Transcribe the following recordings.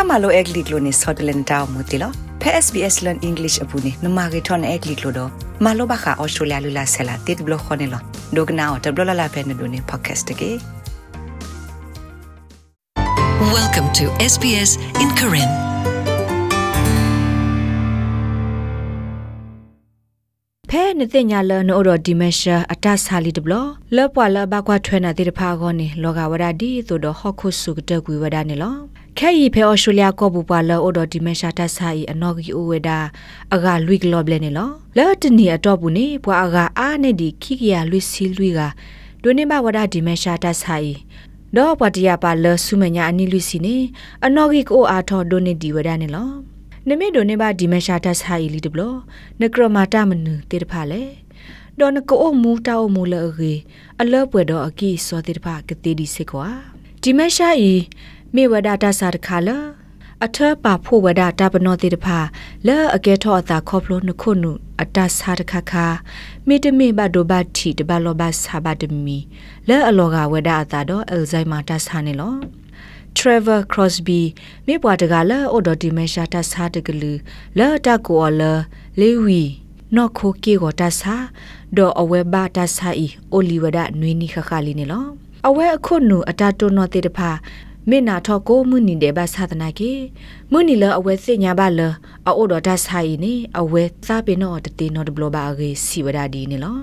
တာမလိုအက်လီကလိုနေဆော့တလန်တောင်းမူတီလောဖဲ SBS learn english အပူနေနမဂေထွန်အက်လီကလိုတော့မလိုဘခါအော်စတြေးလျလူလာဆလာတစ်ဘလခွန်နေလောဒိုကနာတဘလလာဖဲနေဒိုနေ podcast တကေ Welcome to SBS in Karen. ဖဲနေတဲ့ညာလနိုရောဒီမရှာအတဆာလီဒဘလလောပွာလဘကွာထွဲနာတိတဖာကောနေလောကဝရဒီသို့တော့ဟော့ခုဆုကတကွေဝဒနေလော ခဲဤဖဲအော်စတြေးလျကောဘူပွာလောအော်ဒဒီမရှာတဆာဤအနော်ဂီအိုဝဒါအဂါလွိကလောဘလဲနေလောလောတနီအတော့ဘူးနေပွာအဂါအာနေဒီခိကရလွိစီလွိကဒိုနေဘဝဒဒီမရှာတဆာဤဒေါ်ပတရပါလဆုမညာအနိလူစီနေအနော်ဂီကိုအားထော်ဒိုနေဒီဝဒနေလောနမေဒိုနေဘာဒီမရှာတဆာဤလီတဘလနကရမာတမနုတေတဖာလေဒေါ်နကိုအမူတောက်မူလေရေအလောပွေတော့အကီစောတေတဖာကတိဒီစစ်ကွာဒီမရှာဤ မေဝဒတာစာတခါလအထပါဖို့ဝဒတာပနောတေတဖာလဲအကဲထောအသာခေါဖလို့နခုနုအတစာတခါခါမေတမေဘဒိုဘတီတဘလောဘဆာဘဒမီလဲအလောကဝဒအသာတော့အယ်ဇိုင်မာတဆာနေလော Trevor Crosby မြေပွားတကလာအော်ဒတီမရှာတဆာတကလူလာတကောလာလေဝီနော်ခိုကေကိုတဆာဒေါ်အဝဲဘာတဆာဤအိုလီဝဒနွေနီခခလီနေလောအဝဲအခုနုအတတုနောတေတဖာ မေနာထောကိုမှုနီတဲ့ဘာသာတနာကေမှုနီလအဝဲစညာဘာလအိုဒတာဆိုင်နေအဝဲသပေနောတတေနောဒဘလဘာရေစီဝဒဒီနေလော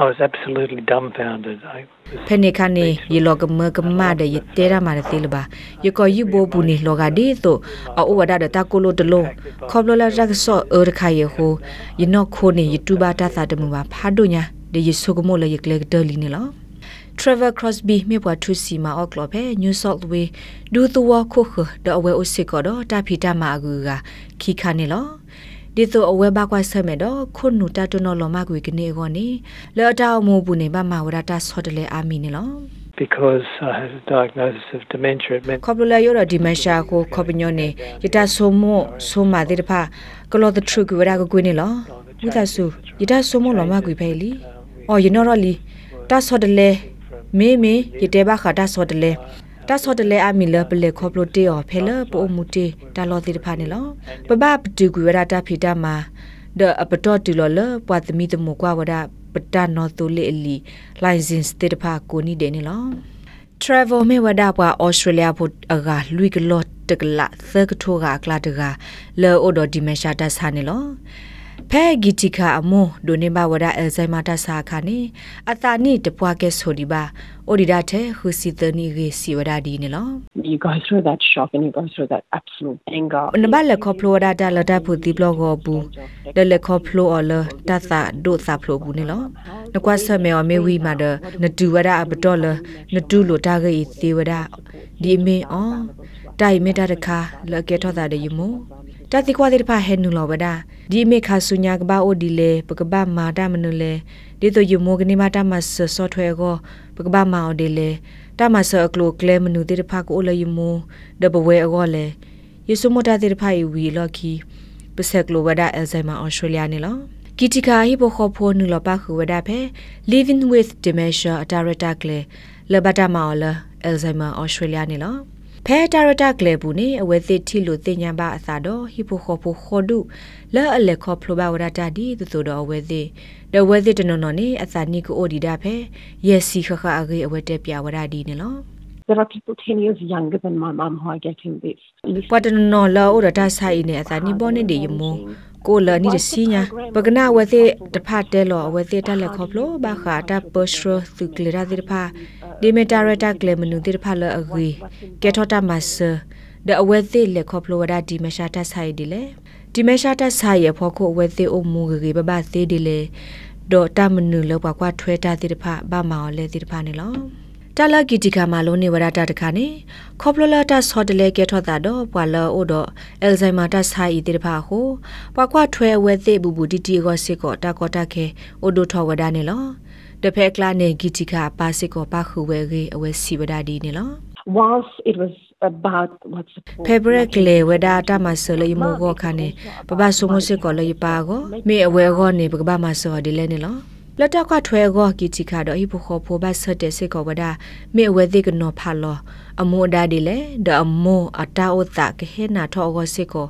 I was absolutely dumbfounded. I was ဖနေခနေယေလောကမကမတဲ့ယတေရမာတေလဘာယကိုယူဘောဘူးနေလောကဒီတိုအိုဝဒဒတာကိုလိုတလိုခေါပလလာရက်ဆောအော်ခါယေဟိုယနောခိုနေယတူဘာတာသာတမဘာဖာဒိုညာဒေယဆုကမိုလယကလေဒလီနေလော Trevor Crosby မြေပွားထူစီမာအော့ကလောပဲ New South Wales ဒူသဝခုခဒအဝဲအစစ်ကတော့တာဖီတာမာအကူကခီခါနေလောဒီတော့အဝဲဘကွာဆဲမဲ့တော့ခုနူတတနော်လမကွေကနေကောနေလော်တာမိုးဘူးနေဘာမဝရတာဆော့တလေအာမီနေလော because I had a diagnosis of dementia. It meant ခေါပလိုလာယောဒီမရှာကိုခေါပညောနေယတဆိုမိုဆိုမာတဲ့တဖာကလောဒထရုကဝရကကွေးနေလောဝိသဆူယတဆိုမိုလမကွေဖဲလီအော်ယနော်ရလီတဆော့တလေ မေမေယတဲဘခတာဆော့တလေတဆော့တလေအမီလပလေခေါပလိုတေော်ဖဲလပိုမူတေတာလောတိတဖာနေလောပပပတူကွေဝရတာဖီတာမာဒအပတော်တူလောလပွာသမီတမကွာဝဒပတနောတူလေလီ license တေတဖာကိုနီဒေနေလော travel me wada pa australia put aga lui k lot tek la thak tho ga kla de ga le odo dimensha ta sa ne lo ဖဲဂီတီခာအမောဒိုနေဘဝဒအယ်ဇိုင်မာတာစာခါနေအတာနိတပွားကဲဆိုဒီပါအိုဒီဒတ်ဟူစီတနီရေစီဝဒဒီနေလော you go through that shock and you go through that absolute anger. နဘလက်ခေါဖလိုဒတာလတာဖူဒီဘလော့ကိုဘူးဒလက်ခေါဖလိုအလတသဒိုသဖလိုဘူးနေလောနကွာဆမေအမေဝီမာဒနတူဝဒအဘတော်လနတူလိုတာဂေသေဝဒဒီမေအော တိုင်မေတာတခါလကေထောတာ de yumo တတိကွာတဲ့ဖာဟဲနူလောဝဒဒီမေခါဆုညာကဘာအိုဒီလေပကဘာမာတာမနုလေဒီတို့ယူမိုကနေမာတာမဆဆော့ထွဲကိုပကဘာမာအိုဒီလေတာမဆအကလိုကလဲမနုတဲ့ဖာကိုလေယူမိုဒဘဝဲအောလေယေဆုမတာတဲ့ဖာယူဝီလော်ခီပစက်ကလိုဝဒအယ်ဇိုင်မာအော်စတြေးလျနေလောကီတီကာဟိဘခေါဖိုနူလပခုဝဒဖဲ living with dementia director ကလေလဘတာမာလအယ်ဇိုင်မာအော်စတြေးလျနေလော ဖဲတာရတာကလေဘူးနေအဝဲသစ်ထီလို့တင်ညာပါအသာတော့ဟီပိုခေါ်ဖို့ခေါ်ဒုလဲအလက်ခေါ်ဖလိုပါဝရတာဒီတူတူတော့အဝဲသစ်ဒဝဲသစ်တနော်နော်နေအသာနိကိုအိုဒီတာဖဲယက်စီခခအဂေအဝဲတက်ပြဝရဒီနေလော There are people 10 years younger than my mum who are getting this. ပတနော်လောအိုတာဆိုင်နေအသာနိဘောနေဒီယမို ကိုလနီစီညာပကနာဝဲသစ်တဖတ်တဲလောအဝဲသစ်တက်လက်ခေါ်ဖလိုဘာခါတာပစရသုကလရာဒီဖာဒီမီတာရတာကလေမနုဒီဖာလအဂီကက်ထောတာမတ်ဆာဒအဝဲသစ်လက်ခေါ်ဖလိုဝဒဒီမရှာတာဆိုင်ဒီလေဒီမရှာတာဆိုင်ရဖို့ကိုအဝဲသစ်အုံမူဂေဘဘသေးဒီလေဒေါ်တာမနုလောက်ကွာထွဲတာဒီဖာဘာမောလဲဒီဖာနေလော တလကီတီကာမာလုံးနေဝရတာတခါနေခေါပလလာတာဆော်တလေကဲထော့တာတော့ပွာလောအိုတော့အယ်ဇိုင်မာတာဆိုင်တေတဖာဟိုပွာကွာထွဲဝဲသိဘူးဘူးတီတီကောစစ်ကောတာကောတာခဲအိုဒိုထော်ဝဒနေလောတဖက်ကလာနေဂီတီကာပါစစ်ကောပါခုဝဲကေအဝဲစီဝဒဒီနေလော Whilst it was about what support. ဖေဘရက်ကလေဝဒတာမဆလေမောကောခါနေပပဆုမစစ်ကောလေပါကောမေအဝဲကောနေ ပကပမဆောဒီလဲနေလောလတ်တခွထွဲကောကီချီခါတော့ဟိဖိုခေါ်ဖိုဘတ်ဆတ်တဲ့စေကောဝဒါမေဝဲတိကနောဖာလောအမိုဒါဒီလေဒအမိုအတာအိုတာကဟေနာထောဂောစေကော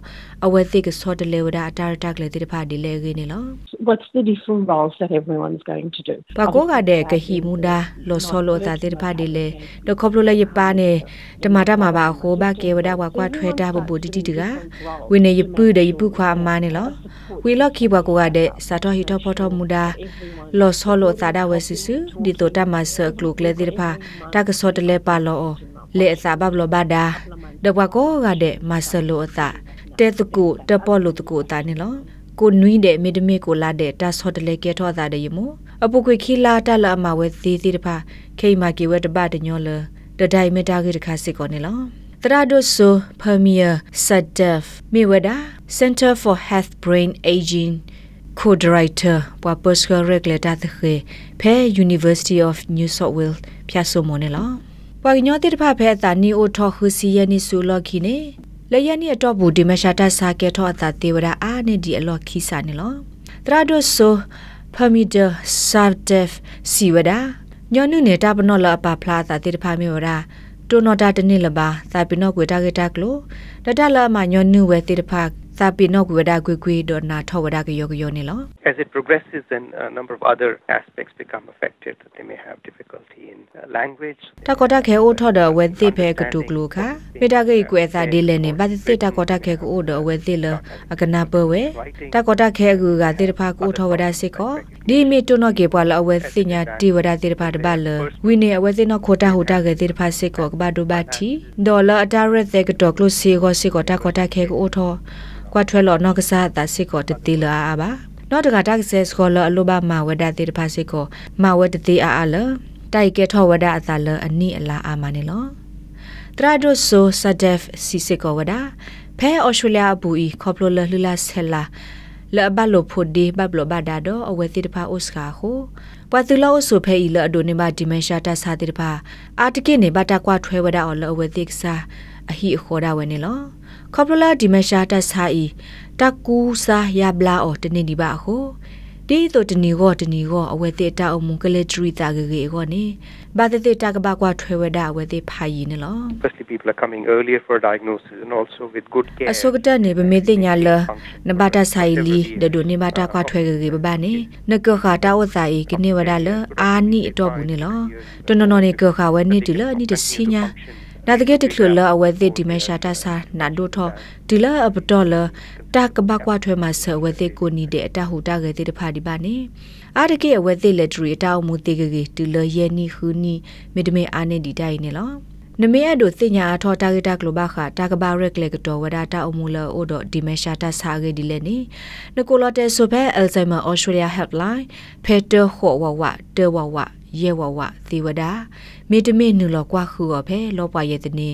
အဝဲတိကဆောတလေဝဒါအတာတက်လေတိဖာဒီလေရင်းနေလော What's the different roles that everyone's going to do? ပကောကတဲ့ကဟီမူဒါလောဆောလောတာတိဖာဒီလေဒခေါပလိုလေယပါနေတမတာမှာပါဟိုဘကေဝဒါကွာကွာထွဲတာဘဘူတီတီတကဝင်းနေယပူတဲ့ယပူခွာအမနေလောဝီလော့ခီဘကောကတဲ့စာတော်ဟီတော့ဖော်တော်မူဒါလောဆောလောတာဒါဝဲဆူဆူဒီတိုတာမဆကလုကလေတိဖာတာကဆောတလေပါလောလေအစာဘဘလဘာဒါဒဘကောက တဲ့မဆလောအတာတဲတကုတပေါ်လို့တကုတာနေလောကိုနွီးတဲ့မိဒမေကိုလာတဲ့တာဆော့တလေကဲထောတာတဲ့ယမအပုကွေခီလာတလအမဝဲသေးသေးတဖာခိမာကီဝဲတပတညောလတဒိုင်မတာကေတခါစစ်ကောနေလောတရာဒိုဆိုဖမီယာဆတ်ဒက်မိဝဒါ Center for Health Brain Aging co-director ပွာ Pascal Regulator တဲ့ဖဲ University of New South Wales ဖြတ်ဆိုမနေလောပွာညောတိတဖဖဲအတာနီအိုထောခူစီယနီဆူလော်ခီနေ လယနီအတော့ဘူးဒီမရှာတာစာကေထောအတာတေဝရာအာနေဒီအလော်ခီစာနေလောတရာဒိုဆိုဖမီဒါဆာဒက်စီဝဒါညောနုနေတာပနောလအပဖလာတာတေတဖမေဝရာတိုနော်တာတနစ်လပါသာပိနောကွေတာကေတာကလိုတတလမညောနုဝဲတေတဖ သာပိနောကွေဒါကွေကွေဒေါ်နာထောဝဒါကယောကယောနေလော As it progresses, then a number of other aspects become affected. They may have difficulty in uh, language. တကောတခဲအိုထော်ဒဝဲသိဖဲကတုကလူခမေတာကေကွဲသာဒီလဲနေဘာသိတကောတခဲကိုအိုဒဝဲသိလအကနာပဝဲတကောတခဲကူကတိတဖာကိုထော်ဝဒစစ်ကောဒီမီတုနောကေပွာလအဝဲသိညာတိဝဒတိတဖာတဘလဝိနေအဝဲသိနောခိုတာဟူတာကေတိတဖာစစ်ကောကဘာဒိုဘာတီဒေါ်လာအတာရက်သေကတော့ကလုစီကိုစစ်ကောတကောတခဲကိုအိုထော်ကွာထွဲလော်နော့ကစားတာစစ်ကောတတိလာအာပါနော်တကတက်ဆက်စကောလအလိုဘာမာဝဒတိတဖာစစ်ကောမာဝဒတိအာအာလတိုက်ကဲထောဝဒအသာလအနိအလာအာမနေလောတရာဒိုဆိုဆဒက်စီစစ်ကောဝဒဖဲအော်စတြေးလျဘူဤခေါပလိုလလှလာဆဲလာလဘလိုဖိုဒီဘဘလဘဒါဒိုအဝဲတိတဖာအိုစကာဟိုပတူလောဆိုဖဲဤလအဒိုနေမဒီမန်ရှာတာစာတိတဖာအာတကိနေဘတာကွာထွဲဝဒအော်လအဝဲတိကစာအဟိခေါ်ဒါဝဲနေလော ခေါပလိုလာဒီမန်ရှာတာစာဤတကူစာယဘလာအော်တနေဒီပါဟိုဒီတော့တနီကောတနီကောအဝဲတိတာအုံမကလေထရီတာဂေဂေကောနေဘာတိတိတာကဘာကွာထွဲဝဒအဝဲတိဖာယီနေလော Firstly, people are coming earlier for diagnosis and also with good care. အစောကတနေဗမေတိညာလနဘာတာဆိုင်လီဒဒိုနေဘာတာကွာထွဲကေဘဘာနေနကခတာဝဆိုင်ကနေဝဒါလအာနိအတော့ဘူးနေလောတနနော်နေကခဝဲနေတီလနိတစီညာ နာတကက်တခလလအဝဲသိဒီမရှာတာစာနာဒိုထောဒီလအပတော်လတာကဘကွာထွဲမှာဆဝဲသိကိုနီတဲ့အတဟူတာကေတိတဖာဒီပါနေအာတကေအဝဲသိလက်ထရီအတောက်မှုတေကေကေဒီလယနီခူနီမေတမေအာနေဒီတိုင်နေလောနမေအဒိုစညာအထောတာဂတာကလိုဘခတာကဘာရက်လေကတော်ဝဒတာအမူလအိုဒဒီမရှာတာစာဂေဒီလေနီနကိုလတဲဆိုဘဲအယ်ဇိုင်မာအော်စတြေးလျဟက်လိုင်းဖက်တာဟောဝဝတေဝဝ ယေဝဝသီဝဒမေတမေနုလောကွာခုော်ဖဲလောပွားရဲ့တနေ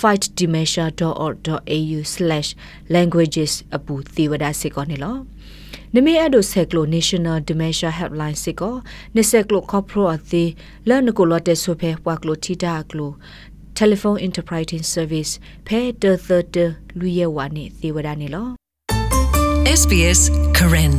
fightdementia.org.au/languages အပူသီဝဒစစ်ကောနေလောနမေအဒိုဆက်ကလို National Dementia Helpline စစ်ကောနဆက်ကလို corporate အသေးလန်ကိုလော့တက်ဆိုဖဲပွာကလိုတီတာကလို telephone interpreting service ဖဲတသတလူရဲ့ဝါနေသီဝဒနေလော SBS Karen